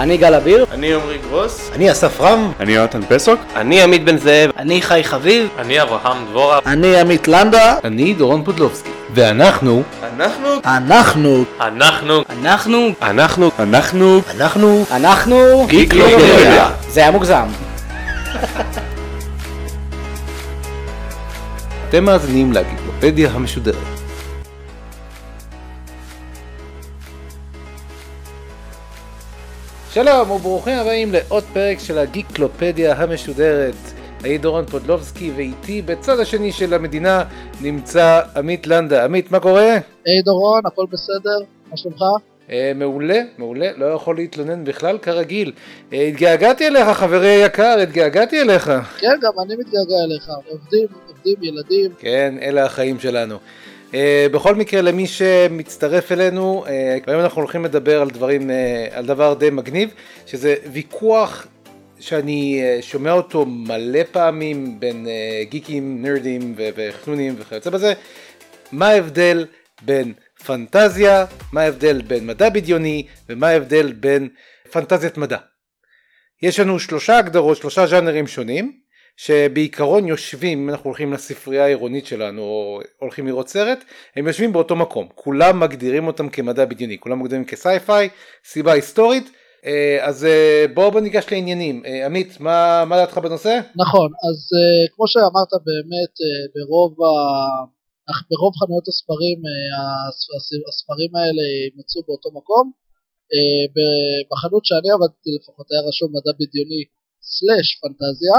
אני גל אביר. אני עמרי גרוס. אני אסף רם. אני יונתן פסוק. אני עמית בן זאב. אני חי חביב. אני אברהם דבורה. אני עמית לנדה. אני דורון פודלובסקי. ואנחנו... אנחנו... אנחנו... אנחנו... אנחנו... אנחנו... אנחנו... אנחנו... אנחנו... גיקלופדיה. זה היה מוגזם. אתם מאזינים לגיקלופדיה המשודרת. שלום וברוכים הבאים לעוד פרק של הגיקלופדיה המשודרת. אני דורון פודלובסקי ואיתי בצד השני של המדינה נמצא עמית לנדה. עמית, מה קורה? היי דורון, הכל בסדר? מה שלומך? אה, מעולה, מעולה, לא יכול להתלונן בכלל כרגיל. אה, התגעגעתי אליך חברי היקר, התגעגעתי אליך. כן, גם אני מתגעגע אליך. עובדים, עובדים, ילדים. כן, אלה החיים שלנו. Uh, בכל מקרה למי שמצטרף אלינו, uh, היום אנחנו הולכים לדבר על דברים, uh, על דבר די מגניב, שזה ויכוח שאני uh, שומע אותו מלא פעמים בין uh, גיקים, נרדים וחנונים וכיוצא בזה, מה ההבדל בין פנטזיה, מה ההבדל בין מדע בדיוני ומה ההבדל בין פנטזיית מדע. יש לנו שלושה הגדרות, שלושה ז'אנרים שונים, שבעיקרון יושבים, אם אנחנו הולכים לספרייה העירונית שלנו או הולכים לראות סרט, הם יושבים באותו מקום, כולם מגדירים אותם כמדע בדיוני, כולם מגדירים כסייפיי, סיבה היסטורית, אז בואו בוא ניגש לעניינים. עמית, מה, מה דעתך בנושא? נכון, אז כמו שאמרת באמת ברוב, ה... ברוב חנויות הספרים הספרים האלה מצאו באותו מקום, בחנות שאני עבדתי לפחות היה רשום מדע בדיוני סלאש פנטזיה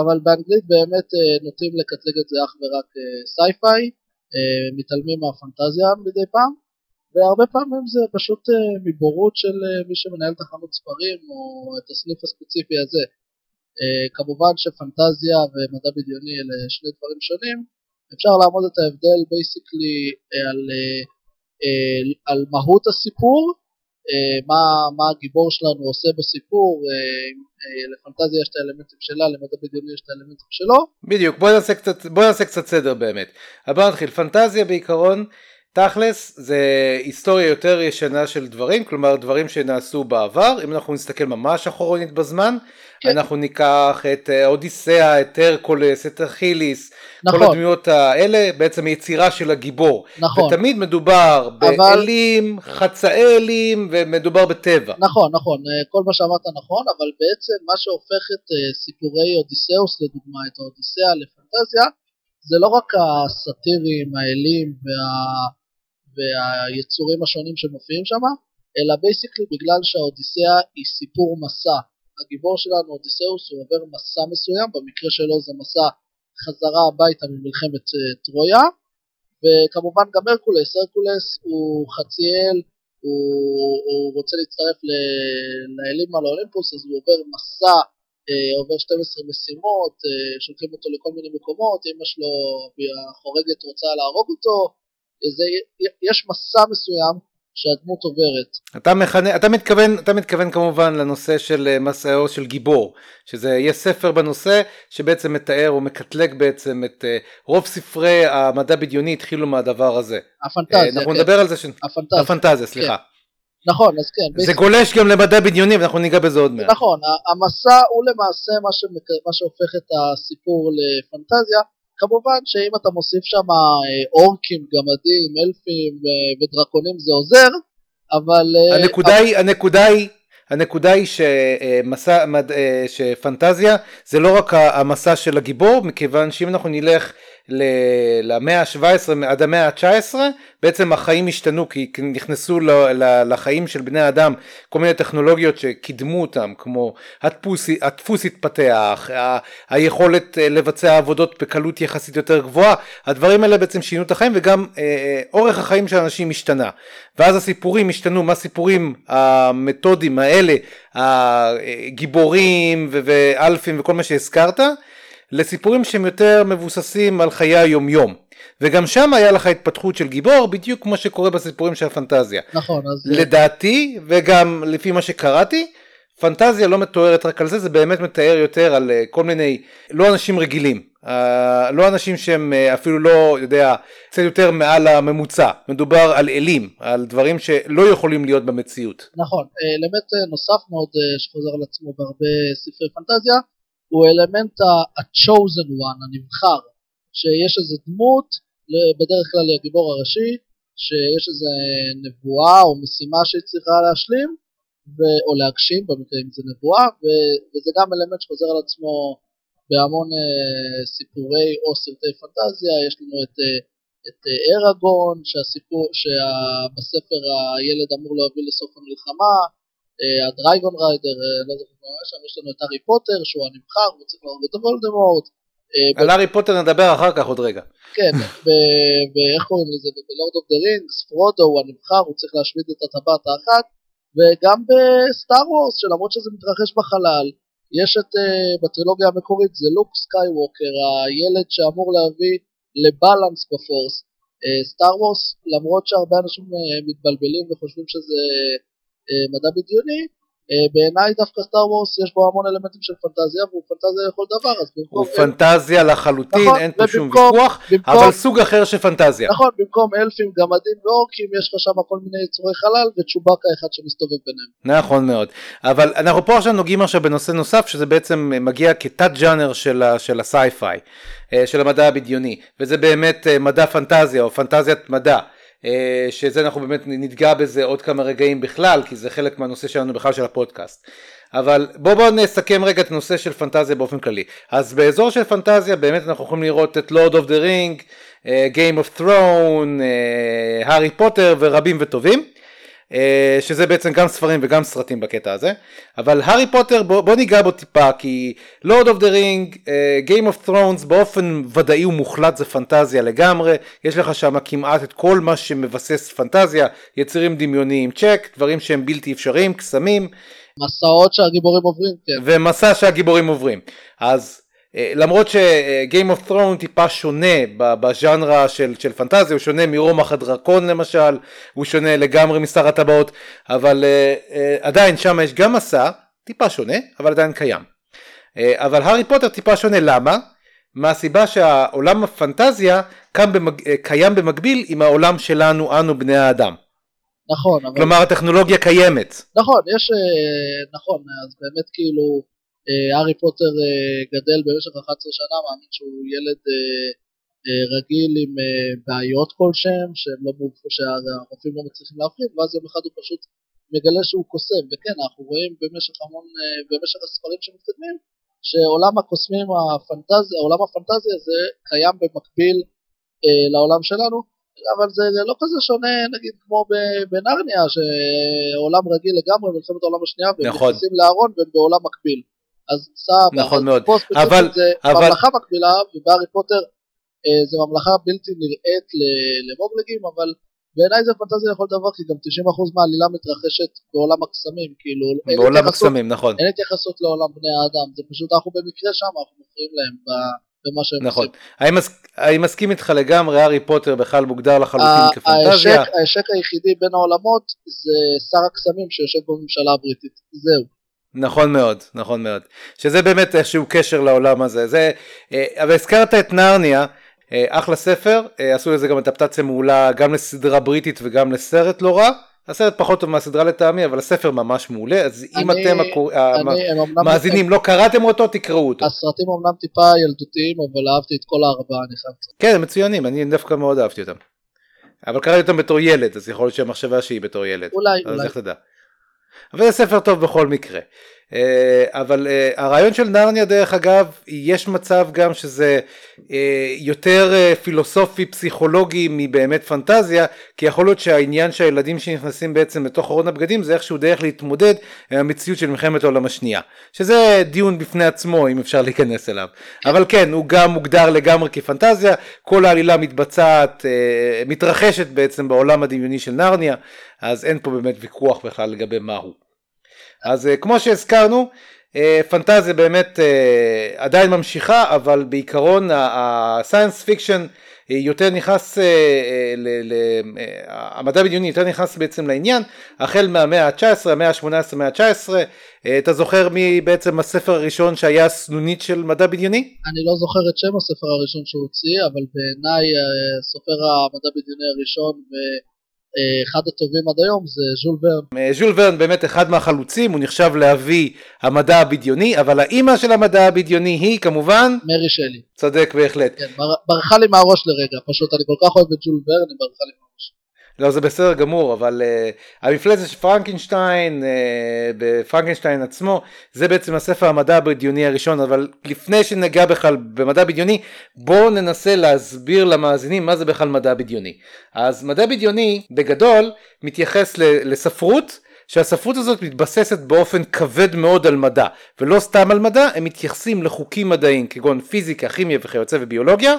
אבל באנגלית באמת נוטים לקטלג את זה אך ורק sci-fi, מתעלמים מהפנטזיה מדי פעם, והרבה פעמים זה פשוט מבורות של מי שמנהל את החנות ספרים או את הסניף הספציפי הזה. כמובן שפנטזיה ומדע בדיוני אלה שני דברים שונים, אפשר להעמיד את ההבדל basically על, על מהות הסיפור, מה, מה הגיבור שלנו עושה בסיפור, לפנטזיה יש את האלמנטים שלה, למדע בדיוני יש את האלמנטים שלו. בדיוק, בוא נעשה קצת, בוא נעשה קצת סדר באמת. בוא נתחיל, פנטזיה בעיקרון, תכלס זה היסטוריה יותר ישנה של דברים, כלומר דברים שנעשו בעבר, אם אנחנו נסתכל ממש אחורנית בזמן, כן. אנחנו ניקח את אודיסאה, את הרקולס, את אכיליס, נכון. כל הדמויות האלה, בעצם יצירה של הגיבור. נכון. ותמיד מדובר אבל... באלים, חצאי אלים, ומדובר בטבע. נכון, נכון, כל מה שאמרת נכון, אבל בעצם מה שהופך את סיפורי אודיסאוס לדוגמה, את האודיסאה לפנטזיה, זה לא רק הסאטירים, האלים וה... והיצורים השונים שמופיעים שם, אלא basically בגלל שהאודיסאה היא סיפור מסע. הגיבור שלנו, אודיסאוס, הוא עובר מסע מסוים, במקרה שלו זה מסע חזרה הביתה ממלחמת uh, טרויה, וכמובן גם הרקולס, הרקולס הוא חצי אל, הוא, הוא רוצה להצטרף לאלים על האולימפוס, אז הוא עובר מסע, uh, עובר 12 משימות, uh, שולחים אותו לכל מיני מקומות, אמא שלו החורגת רוצה להרוג אותו, זה, יש מסע מסוים שהדמות עוברת. אתה, מכנה, אתה, מתכוון, אתה מתכוון כמובן לנושא של מסעו של גיבור, שזה יש ספר בנושא שבעצם מתאר או מקטלג בעצם את רוב ספרי המדע בדיוני התחילו מהדבר הזה. הפנטזיה, אנחנו כן. נדבר על זה, ש... הפנטזיה, הפנטזיה סליחה. כן. נכון, אז כן. זה גולש גם למדע בדיוני ואנחנו ניגע בזה עוד מעט. נכון, המסע הוא למעשה מה, שמק... מה שהופך את הסיפור לפנטזיה. כמובן שאם אתה מוסיף שם אורקים, גמדים, אלפים ודרקונים זה עוזר, אבל... הנקודה היא, הנקודה היא, הנקודה היא שמסע, שפנטזיה זה לא רק המסע של הגיבור, מכיוון שאם אנחנו נלך למאה ה-17 עד המאה ה-19 בעצם החיים השתנו כי נכנסו לחיים של בני אדם כל מיני טכנולוגיות שקידמו אותם כמו הדפוס, הדפוס התפתח, היכולת לבצע עבודות בקלות יחסית יותר גבוהה, הדברים האלה בעצם שינו את החיים וגם אה, אורך החיים של אנשים השתנה. ואז הסיפורים השתנו, מה הסיפורים המתודים האלה, הגיבורים ואלפים וכל מה שהזכרת לסיפורים שהם יותר מבוססים על חיי היומיום וגם שם היה לך התפתחות של גיבור בדיוק כמו שקורה בסיפורים של הפנטזיה. נכון. אז... לדעתי וגם לפי מה שקראתי פנטזיה לא מתוארת רק על זה, זה באמת מתאר יותר על אה, כל מיני, לא אנשים רגילים, אה, לא אנשים שהם אה, אפילו לא, יודע, קצת יותר מעל הממוצע, מדובר על אלים, על דברים שלא יכולים להיות במציאות. נכון, אלמנט נוסף מאוד שחוזר על עצמו בהרבה ספרי פנטזיה, הוא אלמנט ה-chosen one, הנבחר, שיש איזה דמות, בדרך כלל הגיבור הראשי, שיש איזה נבואה או משימה שהיא צריכה להשלים, ו- או להגשים במקרה אם זה נבואה, ו- וזה גם אלמנט שחוזר על עצמו בהמון uh, סיפורי או סרטי פנטזיה, יש לנו את, uh, את uh, אראגון, שהסיפור, שבספר הילד אמור להוביל לסוף המלחמה, ה dragon rider, uh, לא זוכר מה שם, יש לנו את הארי פוטר שהוא הנבחר, הוא צריך להוריד את וולדמורט. על הארי פוטר נדבר אחר כך עוד רגע. כן, ואיך קוראים לזה, ב Lord of the Rings, פרודו הוא הנבחר, הוא צריך להשמיד את הטבעת האחת, וגם ב Star Wars שלמרות שזה מתרחש בחלל יש את בטרילוגיה המקורית זה לוק סקייווקר הילד שאמור להביא ל balance ב force Star Wars למרות שהרבה אנשים מתבלבלים וחושבים שזה מדע בדיוני אה, בעיניי דווקא Star Wars יש בו המון אלמנטים של פנטזיה והוא פנטזיה לכל דבר אז במקום... הוא פנטזיה לחלוטין נכון, אין פה שום ויכוח במקום, אבל סוג אחר של פנטזיה. נכון במקום אלפים גמדים ואורקים יש לך שם כל מיני יצורי חלל וצ'ובאקה אחד שמסתובב ביניהם. נכון מאוד אבל אנחנו פה עכשיו נוגעים עכשיו בנושא נוסף שזה בעצם מגיע כתת ג'אנר של, של ה sci-fi אה, של המדע הבדיוני וזה באמת אה, מדע פנטזיה או פנטזיית מדע. אה, שזה אנחנו באמת ניגע בזה עוד כמה רגעים בכלל כי זה חלק מהנושא שלנו בכלל של הפודקאסט. אבל בואו בוא נסכם רגע את הנושא של פנטזיה באופן כללי. אז באזור של פנטזיה באמת אנחנו יכולים לראות את Lord of the Ring, Game of Throne, הארי פוטר ורבים וטובים שזה בעצם גם ספרים וגם סרטים בקטע הזה. אבל הארי פוטר בוא, בוא ניגע בו טיפה כי Lord of the Ring, Game of Thrones באופן ודאי ומוחלט זה פנטזיה לגמרי. יש לך שם כמעט את כל מה שמבסס פנטזיה יצירים דמיוניים צ'ק דברים שהם בלתי אפשריים קסמים. מסעות שהגיבורים עוברים כן. ומסע שהגיבורים עוברים. אז אה, למרות ש Game of Throne טיפה שונה בז'אנרה של, של פנטזיה, הוא שונה מרומח הדרקון למשל, הוא שונה לגמרי משר הטבעות, אבל uh, uh, עדיין שם יש גם מסע, טיפה שונה, אבל עדיין קיים. אבל הארי פוטר טיפה שונה, למה? מהסיבה שהעולם הפנטזיה במג... קיים במקביל עם העולם שלנו, אנו בני האדם. נכון. אבל... כלומר הטכנולוגיה קיימת. נכון, יש, נכון, אז באמת כאילו הארי פוטר אה, גדל במשך 11 שנה, מאמין שהוא ילד אה, אה, רגיל עם בעיות כלשהם, שהם לא מובחו, שהרופאים לא מצליחים להפריד, ואז יום אחד הוא פשוט מגלה שהוא קוסם, וכן, אנחנו רואים במשך המון, במשך הספרים שמתקדמים, שעולם הקוסמים, הפנטזיה, עולם הפנטזיה זה קיים במקביל אה, לעולם שלנו, אבל זה, זה לא כזה שונה נגיד כמו בנרניה, שעולם רגיל לגמרי, מלחמת העולם השנייה, והם נכון. נכנסים לארון והם בעולם מקביל. אז סבא, נכון מאוד, אבל, זה אבל... ממלכה מקבילה ובהארי פוטר אה, זה ממלכה בלתי נראית למוגלגים אבל בעיניי זה פנטזיה לכל דבר כי גם 90% מהעלילה מתרחשת בעולם הקסמים כאילו בעולם הקסמים נכון אין התייחסות לעולם בני האדם זה פשוט אנחנו במקרה שם אנחנו מוכרים להם ב... במה שהם נכון. עושים. אני מסכים איתך לגמרי, הארי פוטר בכלל מוגדר לחלוטין כפנטזיה. ההשק היחידי בין העולמות זה שר הקסמים שיושב בממשלה הבריטית, זהו. נכון מאוד, נכון מאוד. שזה באמת איזשהו קשר לעולם הזה. זה, אה, אבל הזכרת את נרניה, אה, אחלה ספר, אה, עשו לזה גם אדפטציה מעולה גם לסדרה בריטית וגם לסרט לא רע. הסרט פחות טוב מהסדרה לטעמי, אבל הספר ממש מעולה, אז אני, אם אתם הקור... המאזינים לא קראתם אותו, תקראו אותו. הסרטים אמנם טיפה ילדותיים, אבל אהבתי את כל הארבעה, אני חייב. כן, הם מצוינים, אני דווקא מאוד אהבתי אותם. אבל קראתי אותם בתור ילד, אז יכול להיות שהמחשבה שהיא בתור ילד. אולי, אז אולי. איך תדע. אבל זה ספר טוב בכל מקרה. אה, אבל אה, הרעיון של נרניה דרך אגב יש מצב גם שזה אה, יותר פילוסופי פסיכולוגי מבאמת פנטזיה כי יכול להיות שהעניין שהילדים שנכנסים בעצם לתוך ארון הבגדים זה איכשהו דרך להתמודד עם המציאות של מלחמת העולם השנייה. שזה דיון בפני עצמו אם אפשר להיכנס אליו. אבל כן הוא גם מוגדר לגמרי כפנטזיה. כל העלילה מתבצעת מתרחשת בעצם בעולם הדמיוני של נרניה אז אין פה באמת ויכוח בכלל לגבי מהו אז אה, כמו שהזכרנו אה, פנטזיה באמת אה, עדיין ממשיכה אבל בעיקרון ה science fiction יותר נכנס, המדע בדיוני יותר נכנס בעצם לעניין, החל מהמאה ה-19, המאה ה-18, המאה ה-19, אה, אתה זוכר מי בעצם הספר הראשון שהיה סנונית של מדע בדיוני? אני לא זוכר את שם הספר הראשון שהוא הוציא, אבל בעיניי סופר המדע בדיוני הראשון ואחד הטובים עד היום זה ז'ול ורן. אה, ז'ול ורן באמת אחד מהחלוצים, הוא נחשב לאבי המדע הבדיוני, אבל האימא של המדע הבדיוני היא כמובן, מרי שלי. צודק בהחלט. כן, בר, ברחה לי מהראש לרגע, פשוט אני כל כך אוהב את ג'ול ורן, היא ברחה לי מהראש. לא זה בסדר גמור אבל uh, המפלצת של פרנקנשטיין uh, בפרנקנשטיין עצמו זה בעצם הספר המדע הבדיוני הראשון אבל לפני שניגע בכלל במדע בדיוני בואו ננסה להסביר למאזינים מה זה בכלל מדע בדיוני. אז מדע בדיוני בגדול מתייחס לספרות שהספרות הזאת מתבססת באופן כבד מאוד על מדע ולא סתם על מדע הם מתייחסים לחוקים מדעיים כגון פיזיקה כימיה וכיוצא וביולוגיה אה, אה,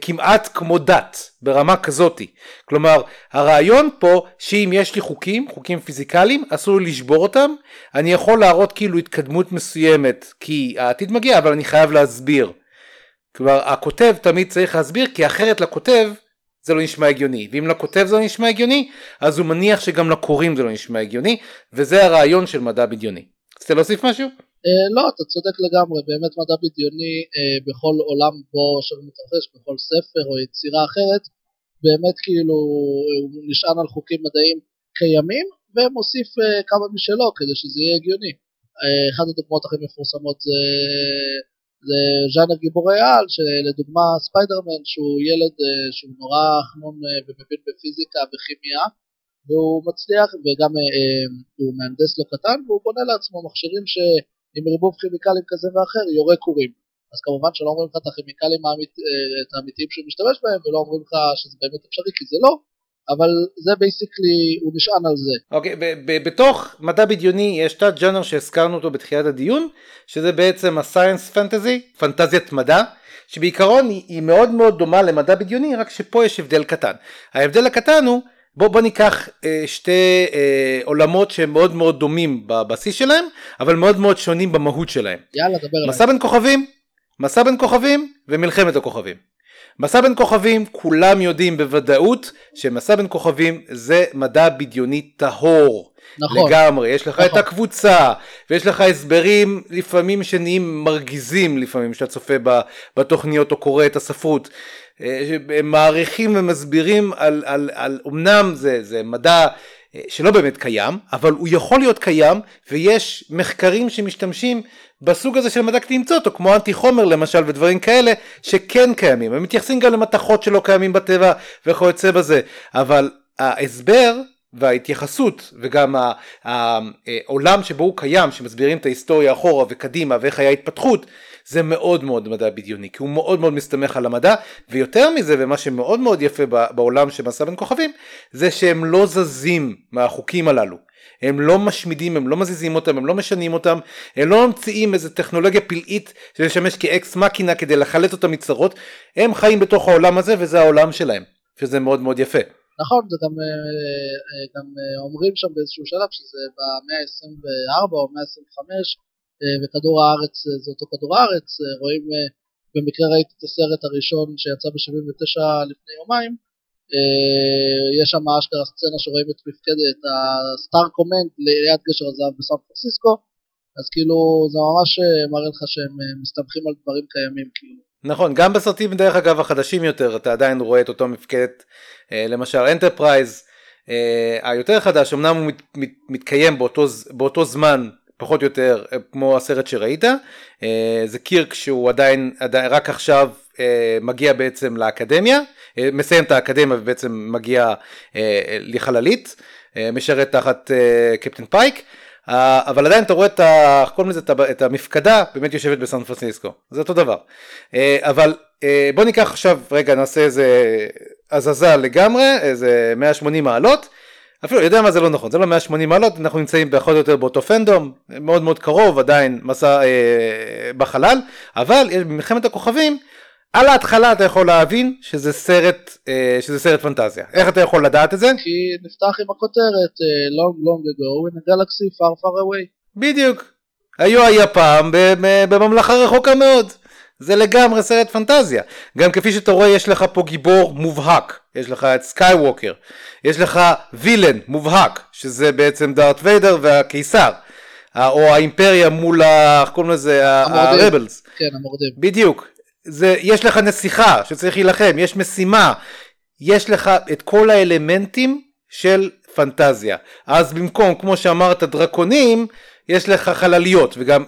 כמעט כמו דת ברמה כזאתי כלומר הרעיון פה שאם יש לי חוקים חוקים פיזיקליים אסור לי לשבור אותם אני יכול להראות כאילו התקדמות מסוימת כי העתיד מגיע אבל אני חייב להסביר כלומר הכותב תמיד צריך להסביר כי אחרת לכותב זה לא נשמע הגיוני ואם לכותב זה לא נשמע הגיוני אז הוא מניח שגם לקוראים זה לא נשמע הגיוני וזה הרעיון של מדע בדיוני. רצית להוסיף משהו? אה, לא, אתה צודק לגמרי, באמת מדע בדיוני אה, בכל עולם בו אשר מתרחש, בכל ספר או יצירה אחרת, באמת כאילו הוא נשען על חוקים מדעיים קיימים ומוסיף אה, כמה משלו כדי שזה יהיה הגיוני. אה, אחת הדוגמאות הכי מפורסמות זה, זה ז'אנר גיבורי על, שלדוגמה ספיידרמן שהוא ילד אה, שהוא נורא חנון אה, ומבין בפיזיקה וכימיה והוא מצליח וגם אה, אה, הוא מהנדס לא קטן והוא בונה לעצמו מכשירים שעם ערבוב כימיקלים כזה ואחר יורה כורים. אז כמובן שלא אומרים לך את הכימיקלים האמית, אה, את האמיתיים שהוא משתמש בהם ולא אומרים לך שזה באמת אפשרי כי זה לא, אבל זה basically הוא נשען על זה. אוקיי, ב- בתוך מדע בדיוני יש תת ג'אנר שהזכרנו אותו בתחילת הדיון, שזה בעצם ה-science fantasy, פנטזיית מדע, שבעיקרון היא מאוד מאוד דומה למדע בדיוני, רק שפה יש הבדל קטן. ההבדל הקטן הוא, בוא, בוא ניקח אה, שתי אה, עולמות שהם מאוד מאוד דומים בבסיס שלהם, אבל מאוד מאוד שונים במהות שלהם. יאללה, דבר אליי. מסע בין כוכבים, מסע בין כוכבים ומלחמת הכוכבים. מסע בין כוכבים כולם יודעים בוודאות שמסע בין כוכבים זה מדע בדיוני טהור. נכון. לגמרי, יש לך נכון. את הקבוצה ויש לך הסברים לפעמים שנהיים מרגיזים לפעמים שאתה צופה בתוכניות או קורא את הספרות. אה, מעריכים ומסבירים על, על, על אמנם זה, זה מדע אה, שלא באמת קיים אבל הוא יכול להיות קיים ויש מחקרים שמשתמשים בסוג הזה של מדע כדי למצוא אותו כמו אנטי חומר למשל ודברים כאלה שכן קיימים. הם מתייחסים גם למתכות שלא קיימים בטבע וכיוצא בזה. אבל ההסבר וההתייחסות וגם ה- ה- העולם שבו הוא קיים שמסבירים את ההיסטוריה אחורה וקדימה ואיך היה התפתחות זה מאוד מאוד מדע בדיוני כי הוא מאוד מאוד מסתמך על המדע ויותר מזה ומה שמאוד מאוד יפה בעולם של מסע בין כוכבים זה שהם לא זזים מהחוקים הללו הם לא משמידים, הם לא מזיזים אותם, הם לא משנים אותם, הם לא ממציאים איזה טכנולוגיה פלאית שתשמש כאקס מקינה כדי לחלט אותם מצרות, הם חיים בתוך העולם הזה וזה העולם שלהם, שזה מאוד מאוד יפה. נכון, זה גם, אה, אה, גם אה, אומרים שם באיזשהו שלב שזה במאה ה-24 או 125 אה, וכדור הארץ אה, זה אותו כדור הארץ, אה, רואים, אה, במקרה ראיתי את הסרט הראשון שיצא ב-79 לפני יומיים, אה, יש שם אשכרה סצנה שרואים את מפקדת הסטאר קומנד ליד גשר הזהב בסן פרנסיסקו, אז כאילו זה ממש אה, מראה לך שהם אה, מסתמכים על דברים קיימים כאילו. נכון, גם בסרטים דרך אגב החדשים יותר אתה עדיין רואה את אותו מפקדת, אה, למשל אנטרפרייז אה, היותר חדש, אמנם הוא מת, מת, מתקיים באותו, באותו זמן פחות או יותר אה, כמו הסרט שראית, אה, זה קירק שהוא עדיין, עדיין רק עכשיו אה, מגיע בעצם לאקדמיה, מסיים את האקדמיה ובעצם מגיע לחללית, משרת תחת קפטן פייק. אבל עדיין אתה רואה את, ה, לזה, את המפקדה באמת יושבת בסן פרנסיסקו, זה אותו דבר. אבל בוא ניקח עכשיו, רגע נעשה איזה הזזה לגמרי, איזה 180 מעלות. אפילו, יודע מה זה לא נכון, זה לא 180 מעלות, אנחנו נמצאים פחות או יותר באותו פנדום, מאוד מאוד קרוב, עדיין מסע אה, בחלל, אבל במלחמת הכוכבים, על ההתחלה אתה יכול להבין שזה סרט, אה, שזה סרט פנטזיה. איך אתה יכול לדעת את זה? כי נפתח עם הכותרת אה, Long Long Ago in a Galaxy Far Far Away. בדיוק. היו היה פעם בממלכה רחוקה מאוד. זה לגמרי סרט פנטזיה. גם כפי שאתה רואה יש לך פה גיבור מובהק, יש לך את סקייווקר, יש לך villain מובהק, שזה בעצם דארט ויידר והקיסר, או האימפריה מול. איך קוראים לזה? ה rebels. כן, המורדים. בדיוק. זה, יש לך נסיכה שצריך להילחם, יש משימה, יש לך את כל האלמנטים של פנטזיה. אז במקום, כמו שאמרת, דרקונים, יש לך חלליות, וגם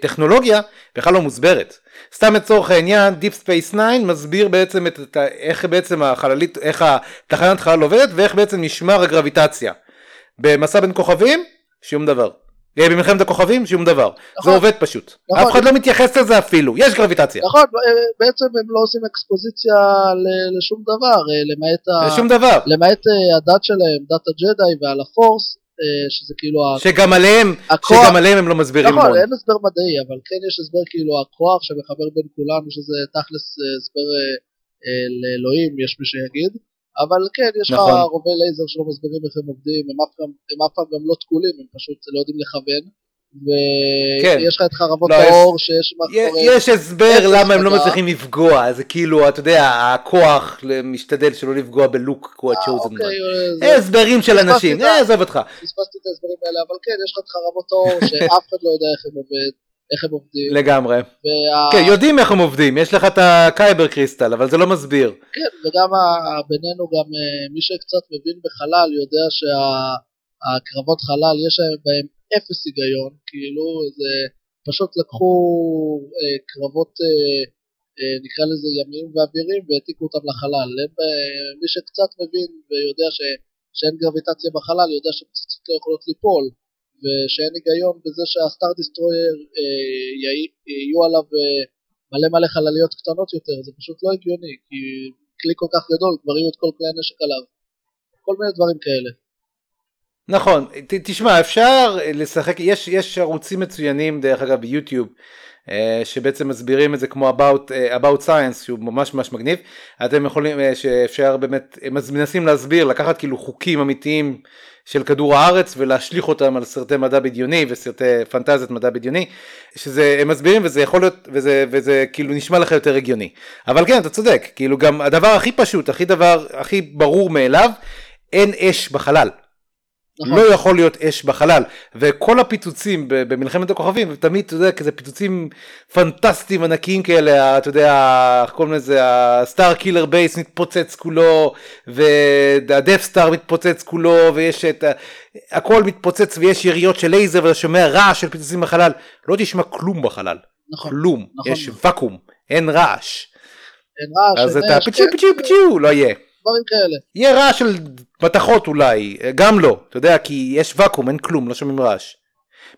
הטכנולוגיה בכלל לא מוסברת. סתם לצורך העניין, Deep Space 9 מסביר בעצם את, את, איך בעצם החללית, איך התחנת חלל עובדת ואיך בעצם נשמר הגרביטציה. במסע בין כוכבים, שום דבר. אה, במלחמת הכוכבים, שום דבר. נכון. זה עובד פשוט. נכון. אף אחד לא מתייחס לזה אפילו, יש גרביטציה. נכון, אה, בעצם הם לא עושים אקספוזיציה לשום דבר, אה, למעט, ה... דבר. למעט אה, הדת שלהם, דת הג'די ועל הפורס, אה, שזה כאילו שגם עליהם, הכוח- שגם עליהם הם לא מסבירים נכון, המון. אין הסבר מדעי, אבל כן יש הסבר כאילו הכוח שמחבר בין כולנו, שזה תכלס אה, הסבר אה, אה, לאלוהים, יש מי שיגיד, אבל כן, יש לך נכון. רובי לייזר שלא מסבירים איך הם עובדים, הם אף פעם גם לא תקולים, הם פשוט לא יודעים לכוון, כן. ויש לך את חרבות לא, יש- האור שיש מאחורי... יש הסבר למה הם לא. מצליחים לפגוע, זה כאילו, אתה יודע, הכוח משתדל שלא לפגוע בלוק הוא אה, ה-chosen אוקיי, one. אה, הסברים של אנשים, אה, עזוב אותך. פספסתי את ההסברים האלה, אבל כן, יש לך את חרבות האור שאף אחד לא יודע איך הם עובד, איך הם עובדים, לגמרי. וה- כן, יודעים איך הם עובדים, יש לך את הקייבר קריסטל, אבל זה לא מסביר. כן, וגם ה- בינינו גם מי שקצת מבין בחלל יודע שהקרבות חלל יש בהם אפס היגיון, כאילו זה פשוט לקחו אה, קרבות אה, אה, נקרא לזה ימיים ואווירים והעתיקו אותם לחלל. הם, אה, מי שקצת מבין ויודע ש, שאין גרביטציה בחלל יודע שפצצות לא יכולות ליפול ושאין היגיון בזה שהסטאר דיסטרויר אה, יהי- יהיו עליו אה, מלא מלא חלליות קטנות יותר, זה פשוט לא הגיוני, כי כלי כל כך גדול, כבר יהיו את כל כלי הנשק עליו. כל מיני דברים כאלה. נכון, ת- תשמע, אפשר לשחק, יש, יש ערוצים מצוינים דרך אגב ביוטיוב, אה, שבעצם מסבירים את זה כמו about, אה, about science שהוא ממש ממש מגניב, אתם יכולים, אה, שאפשר באמת, הם מנסים להסביר, לקחת כאילו חוקים אמיתיים של כדור הארץ ולהשליך אותם על סרטי מדע בדיוני וסרטי פנטזיות מדע בדיוני, שזה, הם מסבירים וזה יכול להיות, וזה, וזה כאילו נשמע לך יותר הגיוני, אבל כן אתה צודק, כאילו גם הדבר הכי פשוט, הכי דבר, הכי ברור מאליו, אין אש בחלל. נכון. לא יכול להיות אש בחלל. וכל הפיצוצים במלחמת הכוכבים תמיד אתה יודע כזה פיצוצים פנטסטיים ענקיים כאלה אתה יודע איך קוראים לזה ה Starkiller Base מתפוצץ כולו וה Death Star מתפוצץ כולו ויש את הכל מתפוצץ ויש יריות של לייזר ואתה שומע רעש של פיצוצים בחלל. לא תשמע כלום בחלל. נכון. כלום. נכון. יש ואקום. אין רעש. אין רעש, אז אתה פיצ'ו כן, פיצ'ו פיצ'ו לא יהיה דברים כאלה. יהיה רעש של מתכות אולי, גם לא, אתה יודע, כי יש ואקום, אין כלום, לא שומעים רעש.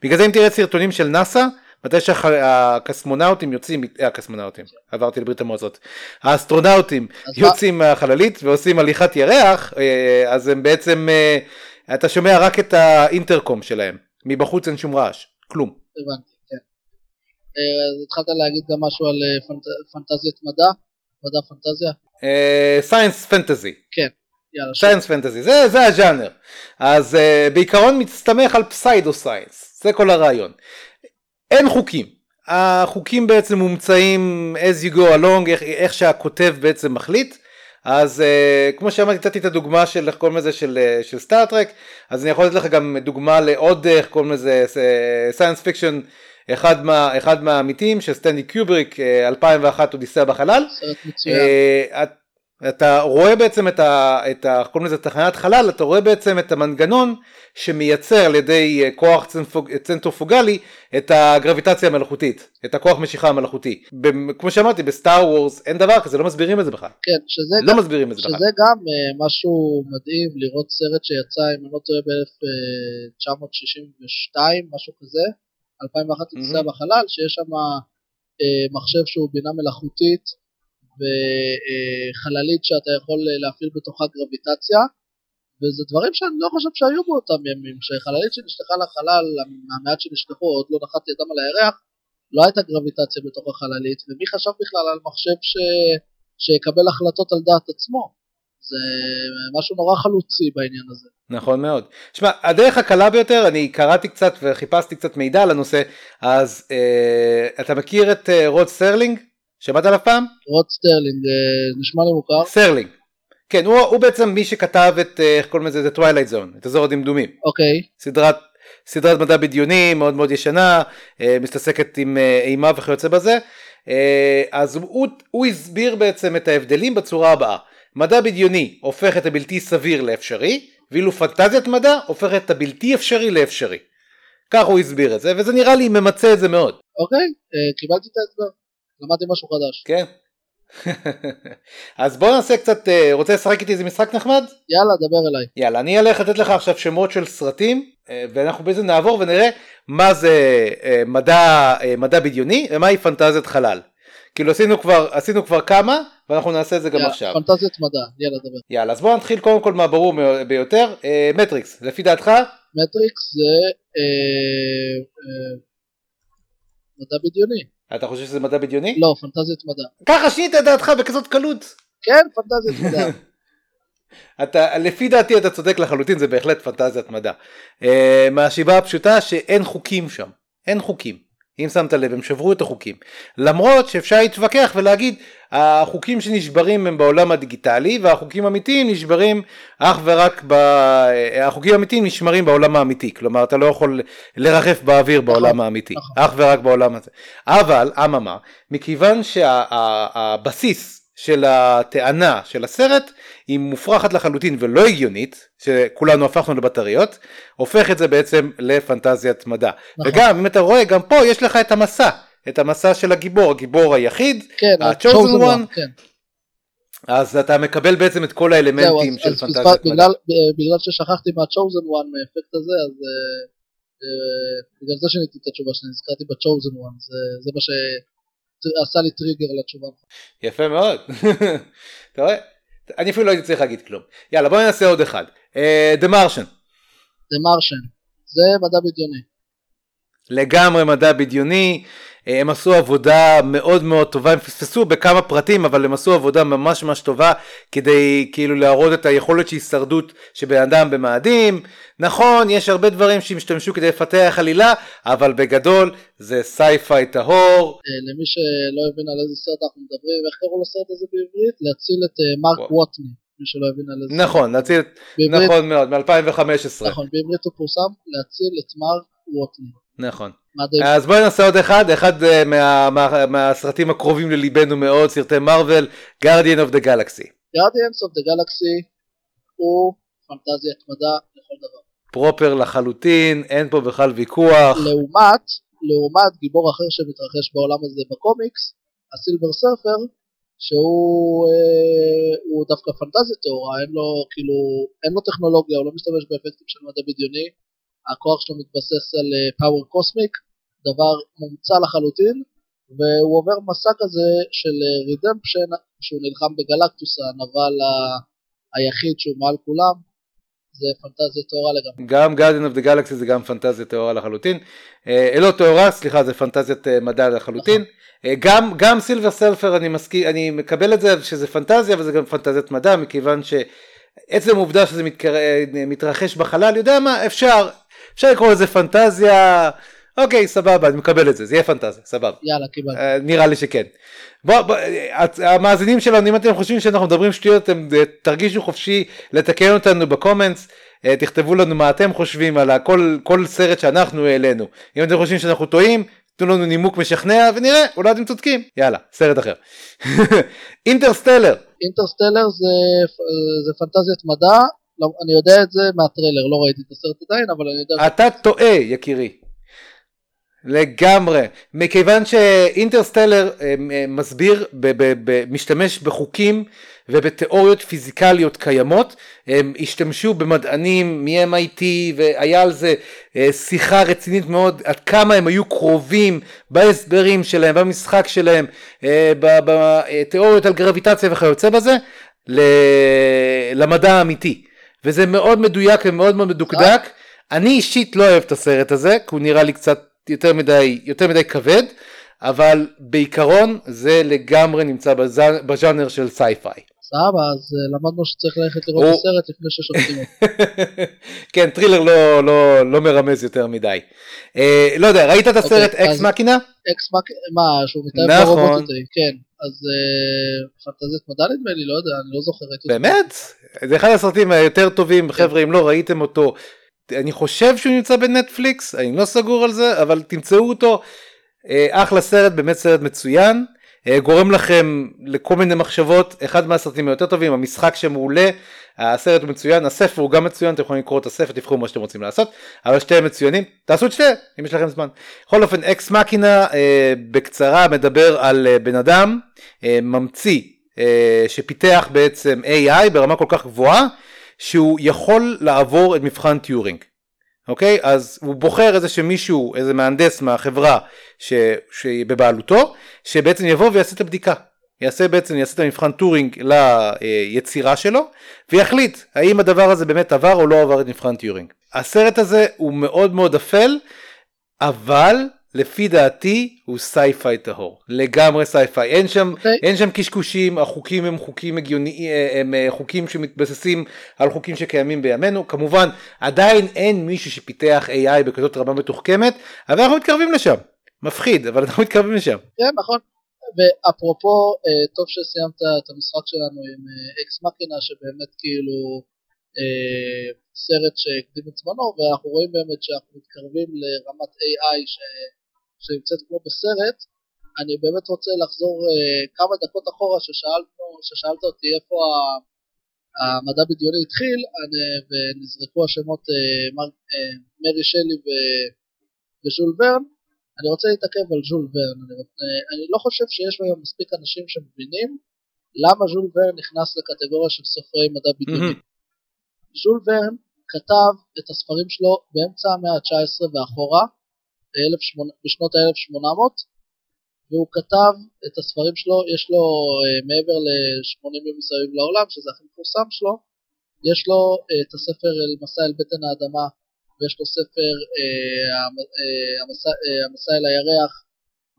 בגלל זה אם תראה סרטונים של נאסא, מתי שהקסמונאוטים יוצאים, אה, הקסמונאוטים, עברתי לברית המועצות, האסטרונאוטים יוצאים מהחללית ועושים הליכת ירח, אה, אז הם בעצם, אה, אתה שומע רק את האינטרקום שלהם, מבחוץ אין שום רעש, כלום. הבנתי, כן. אה, אז התחלת להגיד גם משהו על אה, פנט- פנטזיית מדע? מדע פנטזיה? science fantasy. כן. science fantasy, זה, זה הז'אנר. אז uh, בעיקרון מסתמך על pseudo science, זה כל הרעיון. אין חוקים. החוקים בעצם מומצאים as you go along, איך, איך שהכותב בעצם מחליט. אז uh, כמו שאמרתי, נתתי את הדוגמה של איך קוראים לזה של, אה, של סטארטרק, אז אני יכול לתת לך גם דוגמה לעוד איך קוראים לזה science fiction, אחד, מה, אחד מהעמיתים של סטנלי קיובריק, אה, 2001 אודיסאה בחלל. אה, את- אתה רואה בעצם את ה... את ה קוראים לזה תחנת חלל, אתה רואה בעצם את המנגנון שמייצר על ידי אה, כוח צנטרופוגלי את הגרביטציה המלאכותית, את הכוח משיכה המלאכותי. כמו שאמרתי, בסטאר וורס אין דבר כזה, לא מסבירים את זה בכלל. כן, שזה לא גם- מסבירים את זה בכלל. שזה גם אה, משהו מדהים לראות סרט שיצא, אם אני לא טועה, ב-1962, משהו כזה, 2001 טיסה מהמם. בחלל, שיש שם אה, מחשב שהוא בינה מלאכותית וחללית שאתה יכול אה, להפעיל בתוכה גרביטציה, וזה דברים שאני לא חושב שהיו באותם ימים, שחללית שנשלחה לחלל, מהמעט שנשלחו, עוד לא נחת אדם על הירח, לא הייתה גרביטציה בתוך החללית, ומי חשב בכלל על מחשב ש... שיקבל החלטות על דעת עצמו. זה משהו נורא חלוצי בעניין הזה. נכון מאוד. שמע, הדרך הקלה ביותר, אני קראתי קצת וחיפשתי קצת מידע על הנושא, אז אה, אתה מכיר את אה, רוד סרלינג? שמעת עליו פעם? רוד סרלינג, אה, נשמע לי מוכר. סרלינג. כן, הוא, הוא בעצם מי שכתב את, אה, איך קוראים לזה? The Twilight Zone, את אזור הדמדומים. אוקיי, סדרת, סדרת מדע בדיוני מאוד מאוד ישנה, אה, מתעסקת עם אה, אימה וכיוצא בזה. אז הוא, הוא הסביר בעצם את ההבדלים בצורה הבאה. מדע בדיוני הופך את הבלתי סביר לאפשרי, ואילו פנטזיית מדע הופכת את הבלתי אפשרי לאפשרי. כך הוא הסביר את זה, וזה נראה לי ממצה את זה מאוד, אוקיי, אה, קיבלתי את ההסבר. למדתי משהו חדש. כן? אז בוא נעשה קצת, אה, רוצה לשחק איתי איזה משחק נחמד? יאללה, דבר אליי. יאללה, אני הולך לתת לך עכשיו שמות של סרטים, אה, ואנחנו בעצם נעבור ונראה מה זה מדע, מדע בדיוני ומהי פנטזיית חלל. כאילו עשינו כבר, עשינו כבר כמה, ואנחנו נעשה את זה גם יאללה, עכשיו. פנטזיית מדע, יאללה, דבר. יאללה, אז בואו נתחיל קודם כל מהברור ביותר, אה, מטריקס, לפי דעתך? מטריקס זה אה, אה, מדע בדיוני. אתה חושב שזה מדע בדיוני? לא, פנטזיית מדע. ככה שינית את דעתך בכזאת קלות. כן, פנטזיית מדע. אתה, לפי דעתי אתה צודק לחלוטין, זה בהחלט פנטזיית מדע. אה, מהשיבה הפשוטה שאין חוקים שם, אין חוקים. אם שמת לב, הם שברו את החוקים. למרות שאפשר להתווכח ולהגיד, החוקים שנשברים הם בעולם הדיגיטלי, והחוקים האמיתיים נשברים אך ורק ב... החוקים האמיתיים נשמרים בעולם האמיתי. כלומר, אתה לא יכול לרחף באוויר בעולם האמיתי. נכון. אך ורק בעולם הזה. אבל, אממה, מכיוון שהבסיס של הטענה של הסרט היא מופרכת לחלוטין ולא הגיונית, שכולנו הפכנו לבטריות, הופך את זה בעצם לפנטזיית מדע. נכון. וגם, אם אתה רואה, גם פה יש לך את המסע, את המסע של הגיבור, הגיבור היחיד, כן, ה-chosen one, כן. אז אתה מקבל בעצם את כל זהו, האלמנטים אז- של אז פנטזיית מדע. בגלל- בגלל ששכחתי מה-chosen one מהאפקט הזה, אז אה, בגלל זה שיניתי את התשובה שלי, נזכרתי ב-chosen one, זה- זה מה שעשה לי טריגר לתשובה. יפה מאוד. אתה רואה? אני אפילו לא הייתי צריך להגיד כלום. יאללה, בוא ננסה עוד אחד. The Martian. The Martian, זה מדע בדיוני. לגמרי מדע בדיוני, אה, הם עשו עבודה מאוד מאוד טובה, הם פספסו בכמה פרטים אבל הם עשו עבודה ממש ממש טובה כדי כאילו להראות את היכולת של הישרדות של בן אדם במאדים, נכון יש הרבה דברים שהם השתמשו כדי לפתח עלילה אבל בגדול זה sci-fi טהור, אה, למי שלא הבין על איזה סרט אנחנו מדברים, איך קראו לסרט הזה בעברית? להציל את אה, מרק. ווטני, מי שלא הבין על איזה נכון, להציל, בעברית, נכון מאוד, מ-2015, נכון, בעברית הוא פורסם להציל את מרק ווטני. נכון. אז בואי נעשה עוד אחד, אחד אה, מה, מה, מהסרטים הקרובים לליבנו מאוד, סרטי מארוול, Guardian of the Galaxy. Guardians of the Galaxy הוא פנטזיית מדע לכל דבר. פרופר לחלוטין, אין פה בכלל ויכוח. לעומת, לעומת גיבור אחר שמתרחש בעולם הזה בקומיקס, ה Silver Surfer, שהוא אה, דווקא פנטזיה טהורה, אין לו כאילו, אין לו טכנולוגיה, הוא לא משתמש באפקטים של מדע בדיוני, הכוח שלו מתבסס על power cosmic, דבר מומצא לחלוטין, והוא עובר מסע כזה של redemption, שהוא נלחם בגלקטוס, הנבל ה- היחיד שהוא מעל כולם, זה פנטזיה טהורה לגמרי. גם Guardian of the Galaxy זה גם פנטזיה טהורה לחלוטין. אה, לא טהורה, סליחה, זה פנטזיית אה, מדע לחלוטין. אה, גם, גם סילבר סלפר אני מסכים, אני מקבל את זה שזה פנטזיה וזה גם פנטזיית מדע מכיוון שעצם העובדה שזה מתקר... אה, מתרחש בחלל, יודע מה, אפשר, אפשר לקרוא לזה פנטזיה, אוקיי, סבבה, אני מקבל את זה, זה יהיה פנטזיה, סבבה. יאללה, קיבלתי. אה, נראה לי שכן. בוא, בוא, אה, את- המאזינים שלנו, אם אתם חושבים שאנחנו מדברים שטויות, אתם אה, תרגישו חופשי לתקן אותנו בקומנטס, תכתבו לנו מה אתם חושבים על כל, כל סרט שאנחנו העלינו. אם אתם חושבים שאנחנו טועים, תנו לנו נימוק משכנע ונראה, אולי אתם צודקים. יאללה, סרט אחר. אינטרסטלר, אינטרסטלר זה, זה פנטזיית מדע, לא, אני יודע את זה מהטריילר, לא ראיתי את הסרט עדיין, אבל אני יודע אתה טועה יקירי. לגמרי, מכיוון שאינטרסטלר אה, אה, מסביר, משתמש בחוקים ובתיאוריות פיזיקליות קיימות, הם השתמשו במדענים מ-MIT והיה על זה אה, שיחה רצינית מאוד עד כמה הם היו קרובים בהסברים שלהם, במשחק שלהם, בתיאוריות על גרביטציה וכיוצא בזה, למדע האמיתי. וזה מאוד מדויק ומאוד מאוד מדוקדק. אני אישית לא אוהב את הסרט הזה, כי הוא נראה לי קצת יותר מדי, יותר מדי כבד, אבל בעיקרון זה לגמרי נמצא בז- בז'אנר של sci-fi. סבבה, אז אה, למדנו שצריך ללכת לראות את הסרט לפני ששופטים אותו. כן, טרילר לא, לא, לא מרמז יותר מדי. אה, לא יודע, ראית את הסרט אקס מקינה? אקס מק... מה, שהוא מתאר נכון. ברובוט הזה, כן. אז אה, פנטזית מדע נדמה לי, לא יודע, אני לא זוכר. באמת? זה אחד הסרטים היותר טובים, חבר'ה, אם לא ראיתם אותו, אני חושב שהוא נמצא בנטפליקס, אני לא סגור על זה, אבל תמצאו אותו. אחלה סרט, באמת סרט מצוין. אה, גורם לכם לכל מיני מחשבות, אחד מהסרטים היותר טובים, המשחק שמעולה, הסרט הוא מצוין, הספר הוא גם מצוין, אתם יכולים לקרוא את הספר, תבחרו מה שאתם רוצים לעשות, אבל שתיהם מצוינים, תעשו את שתיהם, אם יש לכם זמן. בכל אופן, Ex Machina אה, בקצרה מדבר על אה, בן אדם, ממציא, שפיתח בעצם AI ברמה כל כך גבוהה, שהוא יכול לעבור את מבחן טיורינג. אוקיי? אז הוא בוחר איזה שמישהו, איזה מהנדס מהחברה ש... שבבעלותו, שבעצם יבוא ויעשה את הבדיקה. יעשה בעצם, יעשה את המבחן טיורינג ליצירה שלו, ויחליט האם הדבר הזה באמת עבר או לא עבר את מבחן טיורינג. הסרט הזה הוא מאוד מאוד אפל, אבל לפי דעתי הוא sci-fi טהור. לגמרי sci-fi. אין שם, אוקיי. אין שם קשקושים, החוקים הם חוקים הגיוניים, הם אה, חוקים שמתבססים על חוקים שקיימים בימינו. כמובן, עדיין אין מישהו שפיתח AI בכזאת רמה מתוחכמת, אבל אנחנו מתקרבים לשם. מפחיד, אבל אנחנו מתקרבים לשם. כן, נכון. ואפרופו, אה, טוב שסיימת את המשחק שלנו עם אה, אקס מקינה, שבאמת כאילו אה, סרט שהקדים את זמנו, ואנחנו רואים באמת שאנחנו מתקרבים לרמת AI ש... שנמצאת כמו בסרט. אני באמת רוצה לחזור אה, כמה דקות אחורה ששאלנו, ששאלת אותי איפה ה- המדע בדיוני התחיל, אני, ונזרקו השמות אה, מר, אה, מרי שלי ו, וז'ול ורן. אני רוצה להתעכב על ז'ול ורן, אני, רוצה, אני לא חושב שיש היום מספיק אנשים שמבינים למה ז'ול ורן נכנס לקטגוריה של סופרי מדע בדיוני. ז'ול ורן כתב את הספרים שלו באמצע המאה ה-19 ואחורה, בשנות ה-1800, והוא כתב את הספרים שלו, יש לו אה, מעבר ל-80 יום מסביב לעולם, שזה הכי מפורסם שלו, יש לו אה, את הספר מסע אל בטן האדמה, ויש לו ספר אה, המסע אל הירח,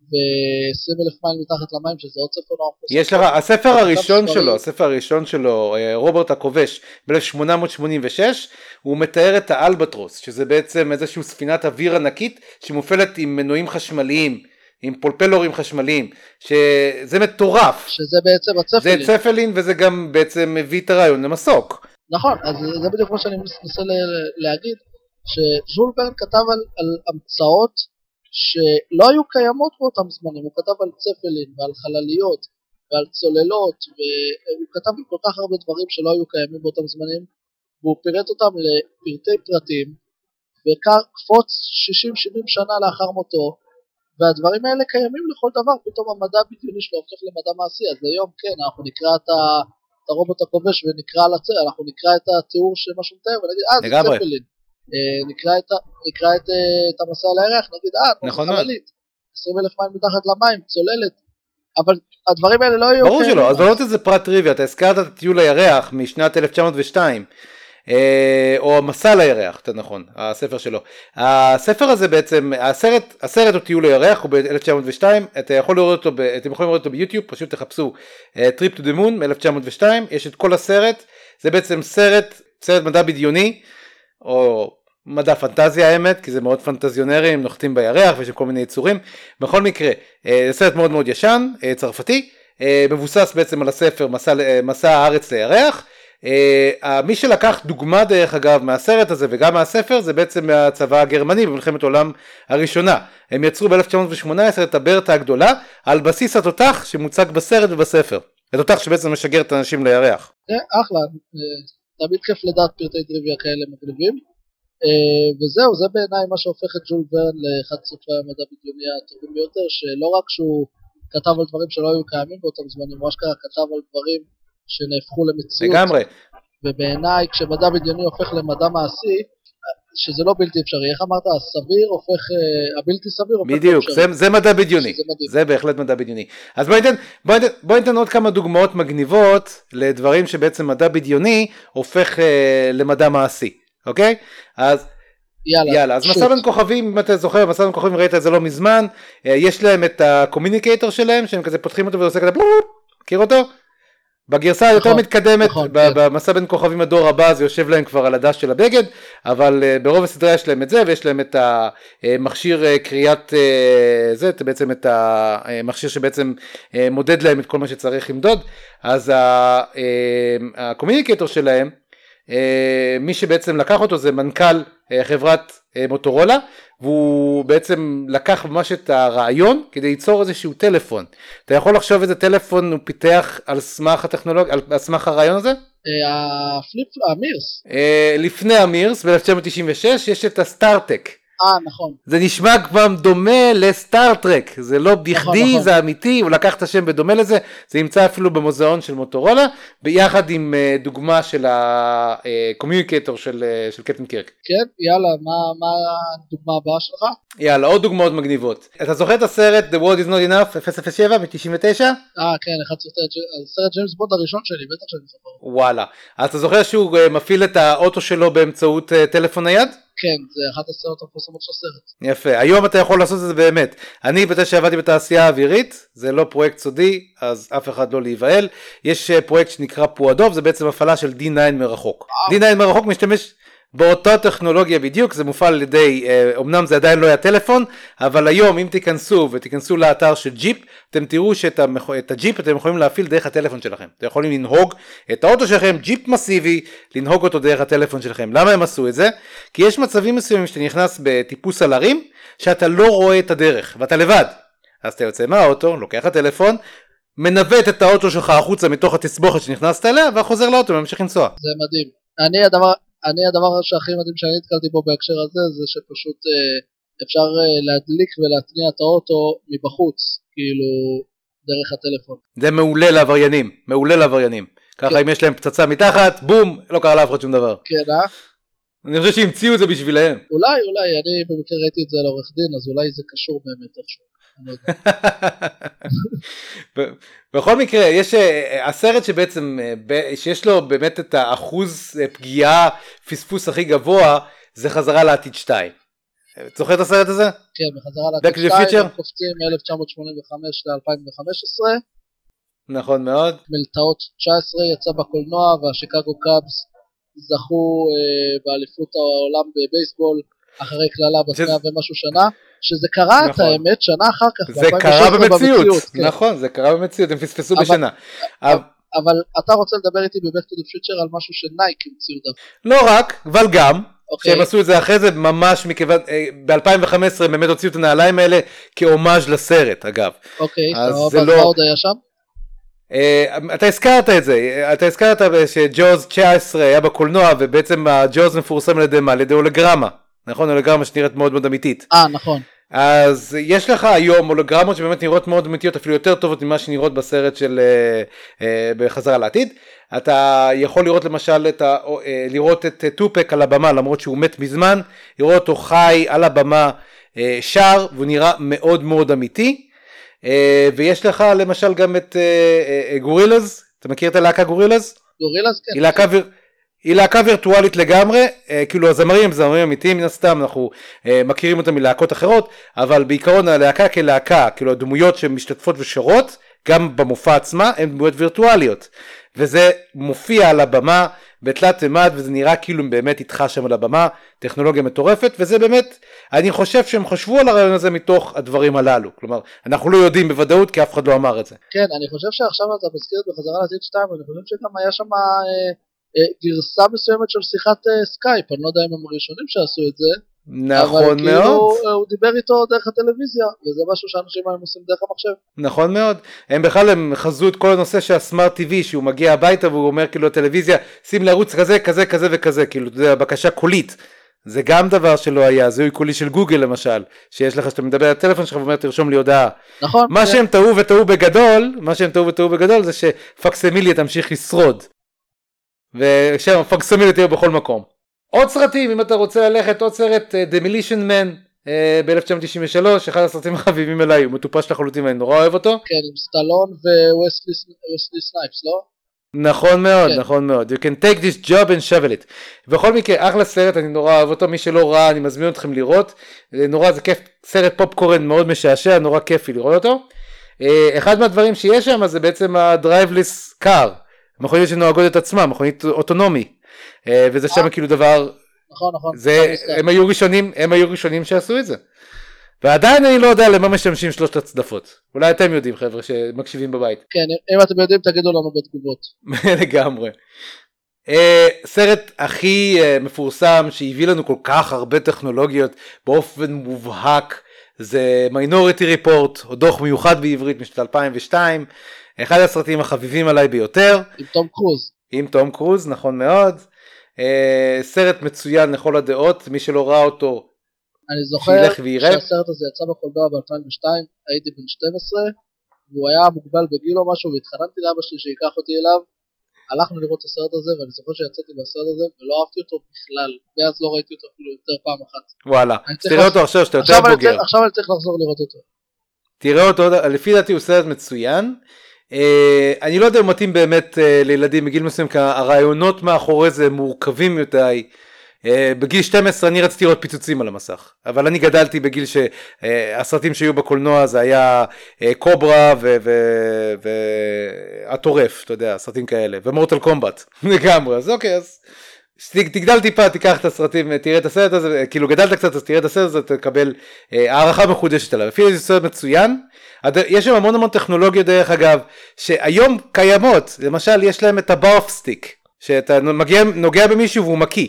ו-20 אלף מייל מתחת למים, שזה עוד ספר נורא מפורסם. יש לך, הספר הראשון. שלו, הספר הראשון שלו, אה, רוברט הכובש, ב-1886, הוא מתאר את האלבטרוס, שזה בעצם איזושהי ספינת אוויר ענקית שמופעלת עם מנועים חשמליים, עם פולפלורים חשמליים, שזה מטורף. שזה בעצם זה הצפלין. צפלין וזה גם בעצם מביא את הרעיון למסוק. נכון, אז זה בדיוק מה שאני מנסה להגיד, שז'ול ורן כתב על, על המצאות שלא היו קיימות באותם זמנים, הוא כתב על צפלין ועל חלליות ועל צוללות, והוא כתב על כל כך הרבה דברים שלא היו קיימים באותם זמנים, והוא פירט אותם לפרטי פרטים, וקפוץ 60-70 שנה לאחר מותו, והדברים האלה קיימים לכל דבר, פתאום המדע הבדיוני שלו הופך למדע מעשי, אז היום כן, אנחנו נקרא את ה... את הרובוט הכובש ונקרא על הצל, אנחנו נקרא את התיאור של מה שהוא מתאר ונגיד אה זה. צפלין, נקרא את, נקרא את, אה, את המסע על הירח, נגיד אה נכון. חללית, 20 אלף מים מתחת למים, צוללת, אבל הדברים האלה לא היו ברור שלא, אז לא איזה פרט טריוויה, אתה הזכרת את טיול הירח משנת 1902, אה, או המסע לירח, יותר נכון, הספר שלו. הספר הזה בעצם, הסרט, הסרט הוא טיול הירח, הוא ב-1902, אתה יכול לראות אותו, ב- אתם יכולים לראות אותו ביוטיוב, פשוט תחפשו Trip to the Moon מ-1902, יש את כל הסרט, זה בעצם סרט, סרט מדע בדיוני, או מדע פנטזיה האמת, כי זה מאוד פנטזיונרי, הם נוחתים בירח ויש כל מיני יצורים. בכל מקרה, אה, זה סרט מאוד מאוד ישן, אה, צרפתי, אה, מבוסס בעצם על הספר מסע, מסע הארץ לירח. אה, מי שלקח דוגמה דרך אגב מהסרט הזה וגם מהספר זה בעצם מהצבא הגרמני במלחמת העולם הראשונה. הם יצרו ב-1918 את הברטה הגדולה על בסיס התותח שמוצג בסרט ובספר. התותח שבעצם משגר את האנשים לירח. זה אחלה, תמיד כיף לדעת פרטי טריוויה כאלה מגניבים. אה, וזהו, זה בעיניי מה שהופך את ג'ול ורן לאחד סופרי המדע בדיוני הטובים ביותר, שלא רק שהוא כתב על דברים שלא היו קיימים באותם זמנים, הוא אשכרה כתב על דברים שנהפכו למציאות. לגמרי. ובעיניי כשמדע בדיוני הופך למדע מעשי, שזה לא בלתי אפשרי, איך אמרת, הסביר הופך, אה, הבלתי סביר הופך בדיוק, לאפשרי. זה, זה מדע בדיוני. זה בהחלט מדע בדיוני. אז בואי ניתן, בואי ניתן, בואי ניתן עוד כמה דוגמאות מגניבות לדברים שבעצם מדע בדיוני הופך אה, למדע מעשי, אוקיי? אז יאללה, יאללה, אז. מסע בין כוכבים, אם אתה זוכר, מסע בין כוכבים ראית את זה לא מזמן, אה, יש להם את הקומיוניקטור שלהם, שהם כזה פותחים אותו ועושה כזה בלופ, מכיר אותו? בגרסה היותר נכון, מתקדמת, נכון, כן. במסע בין כוכבים הדור הבא זה יושב להם כבר על הדש של הבגד, אבל אה, ברוב הסדרה יש להם את זה ויש להם את המכשיר אה, קריאת אה, זה, את- בעצם את המכשיר שבעצם מודד להם את כל מה שצריך למדוד, אז ה- הקומוניקטור שלהם, מי שבעצם לקח אותו זה מנכ"ל חברת מוטורולה, והוא בעצם לקח ממש את הרעיון כדי ליצור איזשהו טלפון. אתה יכול לחשוב איזה טלפון הוא פיתח על סמך הטכנולוגיה, על סמך הרעיון הזה? אה, הפליפ, המירס. אה, לפני המירס ב-1996 יש את הסטארטק. אה, נכון. זה נשמע כבר דומה לסטארטרק, זה לא בכדי, נכון. זה אמיתי, הוא לקח את השם בדומה לזה, זה נמצא אפילו במוזיאון של מוטורולה, ביחד עם אה, דוגמה של ה-communicator של, אה, של קפטן קירק. כן, יאללה, מה, מה הדוגמה הבאה שלך? יאללה, עוד דוגמאות מגניבות. אתה זוכר את הסרט The World is not enough 007 מ-99? אה, כן, אחד סרטי, הסרט ג'יימס בונד הראשון שלי, בטח שאני זוכר. וואלה. אז אתה זוכר שהוא אה, מפעיל את האוטו שלו באמצעות אה, טלפון נייד? כן, זה אחת הסרט המפורסמות של הסרט. יפה, היום אתה יכול לעשות את זה באמת. אני בזה שעבדתי בתעשייה האווירית, זה לא פרויקט סודי, אז אף אחד לא להיבהל. יש אה, פרויקט שנקרא פועדוב, זה בעצם הפעלה של D9 מרחוק. D9 מרחוק משתמש באותה טכנולוגיה בדיוק, זה מופעל על ידי, אה, אמנם זה עדיין לא היה טלפון, אבל היום אם תיכנסו ותיכנסו לאתר של ג'יפ, אתם תראו שאת המח... את הג'יפ אתם יכולים להפעיל דרך הטלפון שלכם. אתם יכולים לנהוג את האוטו שלכם, ג'יפ מסיבי, לנהוג אותו דרך הטלפון שלכם. למה הם עשו את זה? כי יש מצבים מסוימים שאתה נכנס בטיפוס על הרים, שאתה לא רואה את הדרך, ואתה לבד. אז אתה יוצא מהאוטו, לוקח הטלפון, מנווט את האוטו שלך החוצה מתוך התסבוכת שנכנסת אליה, וחוזר לאוטו וממשיך לנסוע. זה מדהים. אני הדבר, אני הדבר שהכי מדהים שאני נתקלתי בו בהקשר הזה, זה שפשוט אה, אפשר אה, להדליק ולהתניע את האוטו מבחוץ, כאילו, דרך הטלפון. זה מעולה לעבריינים, מעולה לעבריינים. ככה אם יש להם פצצה מתחת, בום, לא קרה לאף אחד שום דבר. כן, אה? אני חושב שהמציאו את זה בשבילהם. אולי, אולי, אני במקרה ראיתי את זה על עורך דין, אז אולי זה קשור באמת איכשהו. לא בכל מקרה, יש אה, הסרט שבעצם, אה, שיש לו באמת את האחוז אה, פגיעה, פספוס הכי גבוה, זה חזרה לעתיד 2. זוכר את הסרט הזה? כן, בחזרה לעתיד 2, Future? הם קופצים מ-1985 ל-2015, נכון מאוד. מלטעות 19 יצא בקולנוע והשיקגו קאבס זכו אה, באליפות העולם בבייסבול אחרי קללה 100 ומשהו שנה, שזה קרה את נכון. האמת שנה אחר כך, זה קרה 2016 במציאות, כן. נכון, זה קרה במציאות, הם פספסו אבל- בשנה. אבל- אבל אתה רוצה לדבר איתי to the Future על משהו שנייק המציאו דווקא, לא רק, אבל גם, אוקיי? שהם עשו את זה אחרי זה ממש מכיוון, ב-2015 הם באמת הוציאו את הנעליים האלה כהומאז' לסרט אגב. אוקיי, אז סבבה, זה אז לא- מה עוד היה שם? אה, אתה הזכרת את זה, אתה הזכרת שג'וז 19 היה בקולנוע ובעצם הג'וז מפורסם על ידי מה? על ידי הולוגרמה, נכון? הולוגרמה שנראית מאוד מאוד אמיתית. אה, נכון, אז יש לך היום הולוגרמות שבאמת נראות מאוד אמיתיות אפילו יותר טובות ממה שנראות בסרט של אה, אה, בחזרה לעתיד. אתה יכול לראות למשל את ה, אה, לראות את טופק על הבמה למרות שהוא מת מזמן, לראות אותו חי על הבמה שר והוא נראה מאוד מאוד אמיתי. ויש לך למשל גם את גורילאז, אתה מכיר את הלהקה גורילאז? גורילאז כן, היא להקה. היא להקה וירטואלית לגמרי, אה, כאילו הזמרים הם זמרים אמיתיים מן הסתם, אנחנו אה, מכירים אותם מלהקות אחרות, אבל בעיקרון הלהקה כלהקה, כאילו הדמויות שמשתתפות ושרות, גם במופע עצמה, הן דמויות וירטואליות. וזה מופיע על הבמה בתלת מימד וזה נראה כאילו הם באמת איתך שם על הבמה, טכנולוגיה מטורפת, וזה באמת, אני חושב שהם חשבו על הרעיון הזה מתוך הדברים הללו. כלומר, אנחנו לא יודעים בוודאות כי אף אחד לא אמר את זה. כן, אני חושב שעכשיו אתה מזכיר את בחזרה לעתיד 2, אני חושב שגם היה שם אה, גרסה מסוימת של שיחת אה, סקייפ, אני לא יודע אם הם הראשונים שעשו את זה, נכון אבל כאילו מאוד. אה, הוא דיבר איתו דרך הטלוויזיה, וזה משהו שאנשים היום עושים דרך המחשב. נכון מאוד. הם בכלל הם חזו את כל הנושא של הסמארט TV שהוא מגיע הביתה והוא אומר כאילו לטלוויזיה שים לערוץ כזה כזה כזה וכזה כאילו אתה יודע בקשה קולית. זה גם דבר שלא היה זיהוי קולי של גוגל למשל שיש לך שאתה מדבר על הטלפון שלך ואומר תרשום לי הודעה. נכון? מה כן. שהם טעו וטעו בגדול מה שהם טעו וטעו בגדול זה שפקסמיליה תמשיך לשרוד. ושם פקסמיליה תהיה בכל מקום. עוד סרטים אם אתה רוצה ללכת עוד סרט אה, Demolition Man ב-1993 אחד הסרטים החביבים אליי הוא מטופש לחלוטין ואני נורא אוהב אותו. כן, עם סטלון ו-ווסלי סנייפס, לא? נכון מאוד, כן. נכון מאוד. You can take this job and shovel it. בכל מקרה, אחלה סרט, אני נורא אוהב אותו. מי שלא ראה, אני מזמין אתכם לראות. זה נורא, זה כיף, סרט פופקורן מאוד משעשע, נורא כיפי לראות אותו. אה, אחד מהדברים שיש שם זה בעצם ה-Driveless car. מכוניות שנוהגות את עצמם, מכונית אוטונומי. אה, וזה שם כאילו דבר, נכון, נכון. זה. הם היו ראשונים, הם היו ראשונים שעשו את זה. ועדיין אני לא יודע למה משתמשים שלושת הצדפות. אולי אתם יודעים חבר'ה שמקשיבים בבית. כן, אם- אם אתם יודעים תגידו לנו בתגובות. לגמרי. Uh, סרט הכי uh, מפורסם שהביא לנו כל כך הרבה טכנולוגיות באופן מובהק זה מיינוריטי ריפורט או דוח מיוחד בעברית משנת 2002 אחד הסרטים החביבים עליי ביותר עם תום קרוז. עם תום קרוז נכון מאוד uh, סרט מצוין לכל הדעות מי שלא ראה אותו אני זוכר. שהסרט הזה יצא בקולנוע ב-2002, הייתי בן 12, והוא היה מוגבל בגיל או משהו, והתחננתי לאבא שלי שייקח אותי אליו. הלכנו לראות את הסרט הזה, ואני זוכר שיצאתי בסרט הזה, ולא אהבתי אותו בכלל. מאז לא ראיתי אותו אפילו יותר פעם אחת. וואלה תראה אותו עכשיו שאתה יותר בוגר עכשיו אני צריך לחזור לראות אותו. תראה אותו, לפי דעתי הוא סרט מצוין. Uh, אני לא יודע אם מתאים באמת uh, לילדים בגיל מסוים כי הרעיונות מאחורי זה מורכבים יותר. Uh, בגיל 12 אני רציתי לראות פיצוצים על המסך אבל אני גדלתי בגיל שהסרטים שהיו בקולנוע זה היה uh, קוברה והטורף אתה יודע סרטים כאלה ומורטל קומבט לגמרי אז אוקיי אז תגדל טיפה תיקח את הסרטים תראה את הסרט הזה כאילו גדלת קצת אז תראה את הסרט הזה תקבל אה, הערכה מחודשת עליו. דעתי זה סרט מצוין יש שם המון המון טכנולוגיות דרך אגב שהיום קיימות. למשל יש להם את הברף סטיק שאתה מגיע נוגע במישהו והוא מקיא.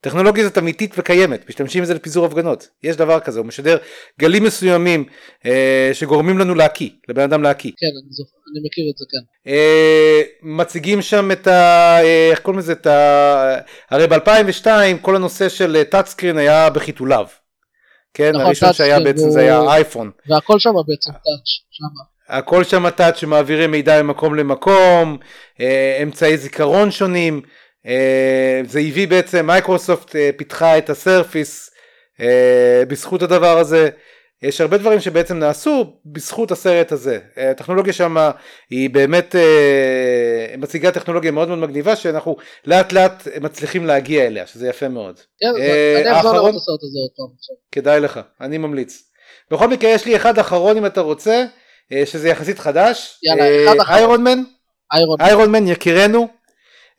טכנולוגיה זאת אמיתית וקיימת משתמשים בזה לפיזור הפגנות. יש דבר כזה הוא משדר גלים מסוימים אה, שגורמים לנו להקיא לבן אדם להקיא. כן, אני זוכר, אני מכיר את זה, כן. אה, מציגים שם את ה... אה, איך קוראים לזה? את ה... הרי ב-2002 כל הנושא של touch screen היה בחיתוליו. כן, נכון, הראשון שהיה בעצם זה היה אייפון. והכל שם בעצם touch, שמה. הכל שם touch שמעבירים מידע ממקום למקום, אה, אמצעי זיכרון שונים. אה, זה הביא בעצם, מייקרוסופט אה, פיתחה את ה-Surface אה, בזכות הדבר הזה. יש הרבה דברים שבעצם נעשו בזכות הסרט הזה. אה, הטכנולוגיה שם היא באמת אה, מציגה טכנולוגיה מאוד מאוד מגניבה שאנחנו לאט לאט מצליחים להגיע אליה, שזה יפה מאוד. כן, אה, האחרון? כדאי לך, אני ממליץ. בכל מקרה יש לי אחד אחרון אם אתה רוצה, שזה יחסית חדש. יאללה, אחד אחרון. איירון מן. איירון מן יקירנו.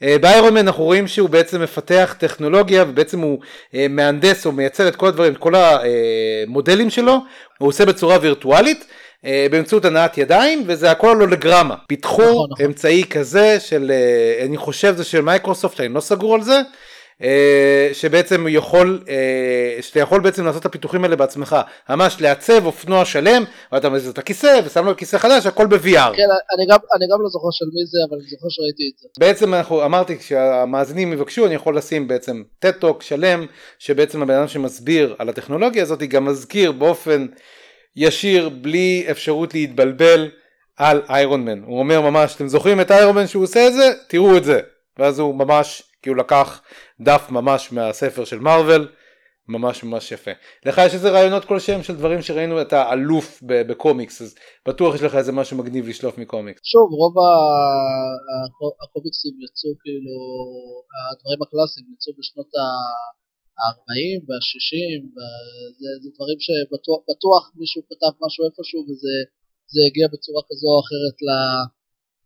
אה, באיירון מן אנחנו רואים שהוא בעצם מפתח טכנולוגיה ובעצם הוא אה, מהנדס או מייצר את כל הדברים, את כל המודלים שלו, הוא עושה בצורה וירטואלית. אה, באמצעות הנעת ידיים וזה הכל הולוגרמה פיתחו נכון, נכון. אמצעי כזה של אני חושב זה של מייקרוסופט אני לא סגור על זה שבעצם הוא יכול אה, שאתה יכול בעצם לעשות את הפיתוחים האלה בעצמך. ממש לעצב אופנוע שלם ואתה מזיז את הכיסא ושם לו כיסא חדש הכל ב-VR כן, אני גם, אני גם לא זוכר של מי זה, אבל אני זוכר שראיתי את זה. בעצם אנחנו אמרתי כשהמאזינים יבקשו אני יכול לשים בעצם TED Talk שלם שבעצם הבן אדם שמסביר על הטכנולוגיה הזאת גם מזכיר באופן ישיר בלי אפשרות להתבלבל על איירון מן הוא אומר ממש אתם זוכרים את איירון מן שהוא עושה את זה? תראו את זה. ואז הוא ממש כי הוא לקח דף ממש מהספר של מארוול ממש ממש יפה. לך יש איזה רעיונות כלשהם של דברים שראינו אתה אלוף בקומיקס אז בטוח יש לך איזה משהו מגניב לשלוף מקומיקס. שוב, רוב הקומיקסים יצאו כאילו, הדברים הקלאסיים יצאו בשנות ה-40 וה-60, וזה זה דברים שבטוח בטוח מישהו כתב משהו איפשהו וזה זה הגיע בצורה כזו או אחרת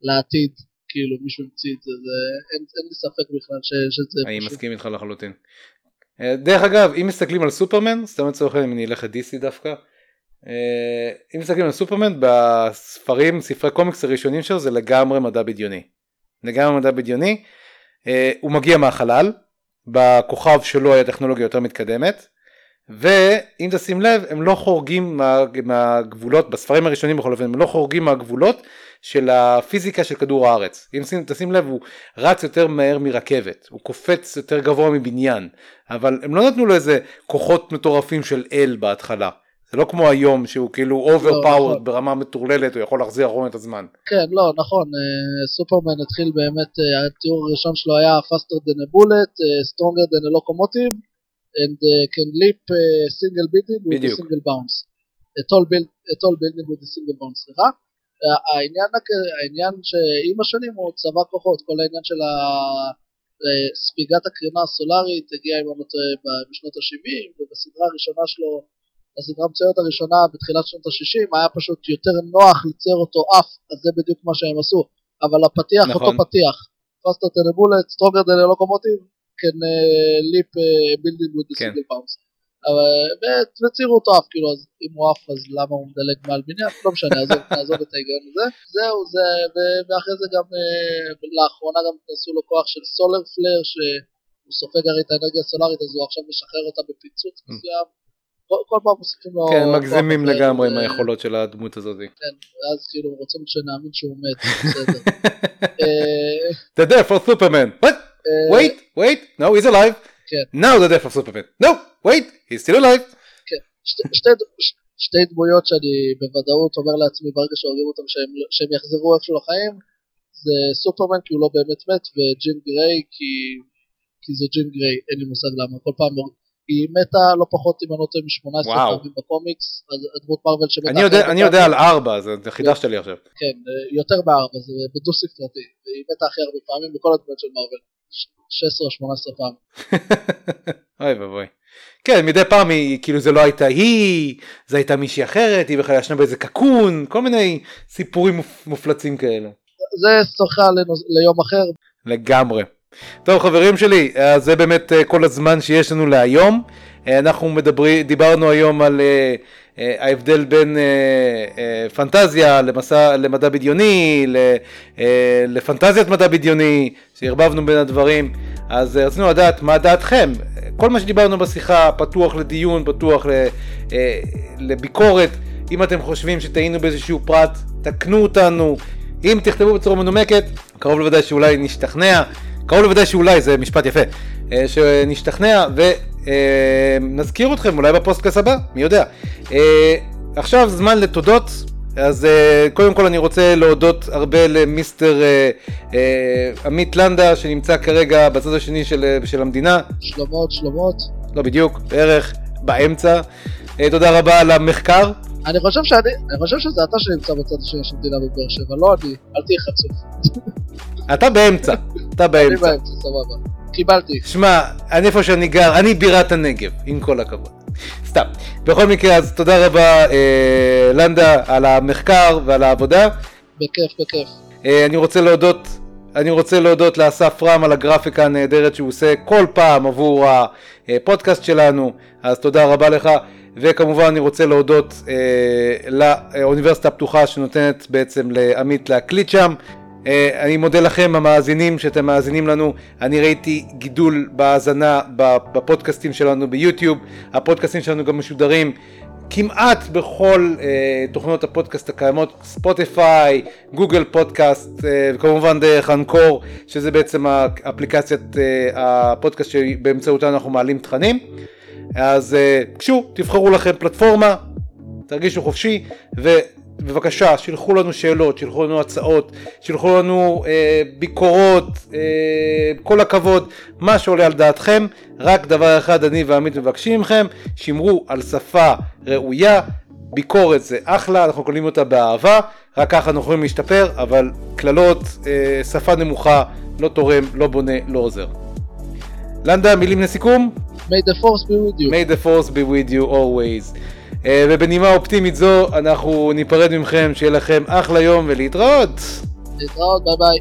לעתיד, כאילו מישהו המציא את זה, זה אין, אין לי ספק בכלל ש, שזה אני פשוט. מסכים איתך לחלוטין. אה, דרך אגב אם מסתכלים על סופרמן סתם לצורך העניין אם אני אלך לדיסי דווקא. אה, אם מסתכלים על סופרמן בספרים ספרי קומיקס הראשונים שלו זה לגמרי מדע בדיוני. לגמרי מדע בדיוני. אה, הוא מגיע מהחלל בכוכב שלו היה טכנולוגיה יותר מתקדמת. ואם תשים לב הם לא חורגים מה, מהגבולות בספרים הראשונים בכל אופן הם לא חורגים מהגבולות של הפיזיקה של כדור הארץ אם שים, תשים לב הוא רץ יותר מהר מרכבת הוא קופץ יותר גבוה מבניין אבל הם לא נתנו לו איזה כוחות מטורפים של אל בהתחלה זה לא כמו היום שהוא כאילו overpowered נכון. ברמה מטורללת הוא יכול להחזיר אחרון את הזמן כן, לא, נכון, אה, סופרמן התחיל באמת, אה, התיאור הראשון שלו היה faster than a bullet, אה, stronger than a locomotive, and can leap single building with a single bounce. a tall, build, a tall building with a single bounce, סליחה. העניין, העניין שעם השנים הוא צבא כוחות, כל העניין של ה- אה, ספיגת הקרינה הסולארית הגיעה טועה ב- בשנות ה-70 ובסדרה הראשונה שלו, הסדרה המצוינת הראשונה בתחילת שנות ה-60 היה פשוט יותר נוח ליצר אותו אף, אז זה בדיוק מה שהם עשו, אבל הפתיח נכון. אותו פתיח, faster than a bullet, stronger than a locomotive, can uh, אבל וציירו אותו עף, כאילו, אז אם הוא עף אז למה הוא מדלג מעל בניין? לא משנה, עזוב, נעזוב את ההיגיון הזה. זהו, זה, ו- ואחרי זה גם, אה, לאחרונה גם עשו לו כוח של סולר פלר, שהוא סופג הרי את האנרגיה הסולארית, אז הוא עכשיו משחרר אותה בפיצוץ מסוים. כל, כל פעם מוסיפים לו... Mm. כן, מגזימים לגמרי עם היכולות של הדמות הזאת. כן, ואז כאילו רוצים שנאמין שהוא מת, בסדר. The death of Superman. What? אה, Wait, wait, no, he's alive. כן. Now the death of Superman. No, wait, he's still alive. שתי, שתי, דמויות שאני בוודאות אומר לעצמי ברגע שהורגים אותם שהם, שהם יחזרו איכשהו לחיים זה סופרמן כי הוא לא באמת מת וג'ין גריי כי, כי זה ג'ין גריי אין לי מושג למה כל פעם היא מתה לא פחות אם אני לא טועה מ-18 וואו. פעמים בקומיקס הדמות מרוויל שמתה אני יודע- אני יודע על ארבע, זה חידשת לי עכשיו. כן אה, יותר מארבע זה בדו ספרתי והיא מתה הכי הרבה פעמים בכל הדמות של מרוויל 16 או 18 פעם אוי ואבוי. כן, מדי פעם היא, כאילו זה לא הייתה היא, זה הייתה מישהי אחרת, היא בכלל ישנה באיזה קקון, כל מיני סיפורים מופ- מופלצים כאלה. זה לנוס- ליום אחר לגמרי. טוב חברים שלי, אז זה באמת אה, כל הזמן שיש לנו להיום. אה, אנחנו מדברים, דיברנו היום על אה, אה, ההבדל בין אה, אה, פנטזיה למסע, למדע בדיוני, אה, לפנטזיית מדע בדיוני, שערבבנו בין הדברים. אז אה, רצינו לדעת מה דעתכם. כל מה שדיברנו בשיחה פתוח לדיון, פתוח אה, לביקורת. אם אתם חושבים שטעינו באיזשהו פרט, תקנו אותנו. אם תכתבו בצורה מנומקת, קרוב לוודאי שאולי נשתכנע, קרוב לוודאי שאולי, זה משפט יפה, אה, ונזכיר אתכם אולי בפודקאסט הבא, מי יודע. אה, עכשיו זמן לתודות, אז אה, קודם כל אני רוצה להודות הרבה ל-mister אה, אה, עמית לנדה שנמצא כרגע בצד השני של, אה, של המדינה, שלומות שלומות לא בדיוק, בערך באמצע. אה, תודה רבה על המחקר, אני חושב שאני, אני חושב שזה אתה שנמצא בצד השני של המדינה בבאר שבע, לא אני, אל תהיה חצוף. אתה באמצע, אתה אני באמצע. באמצע, סבבה. קיבלתי. שמע, אני איפה שאני גר, אני בירת הנגב, עם כל הכבוד. סתם. בכל מקרה, אז תודה רבה אה, לנדה על המחקר ועל העבודה. בכיף, בכיף. אה, אני רוצה להודות, אני רוצה להודות לאסף רם על הגרפיקה הנהדרת שהוא עושה כל פעם עבור הפודקאסט שלנו, אז תודה רבה לך. וכמובן אני רוצה להודות אה, לאוניברסיטה הפתוחה שנותנת בעצם לעמית להקליט שם. אה, אני מודה לכם המאזינים שאתם מאזינים לנו, אני ראיתי גידול בהאזנה בפודקאסטים שלנו ביוטיוב, הפודקאסטים שלנו גם משודרים כמעט בכל אה, תוכניות הפודקאסט הקיימות, ספוטיפיי, גוגל פודקאסט, אה, וכמובן דרך אנקור, שזה בעצם האפליקציית אה, הפודקאסט שבאמצעותה אנחנו מעלים תכנים. אז אה, קשו, תבחרו לכם פלטפורמה, תרגישו חופשי, ובבקשה, שילחו לנו שאלות, שילחו לנו הצעות, שילחו לנו אה, ביקורות, אה, כל הכבוד, מה שעולה על דעתכם, רק דבר אחד אני ועמית מבקשים מכם, שמרו על שפה ראויה, ביקורת זה אחלה, אנחנו קוראים אותה באהבה, רק ככה אנחנו יכולים להשתפר, אבל קללות, אה, שפה נמוכה, לא תורם, לא בונה, לא עוזר. לנדה, מילים לסיכום? May the force be with you. May the force be with you always. Uh, ובנימה אופטימית זו אנחנו ניפרד מכם, שיהיה לכם אחלה יום ולהתראות. להתראות, ביי ביי.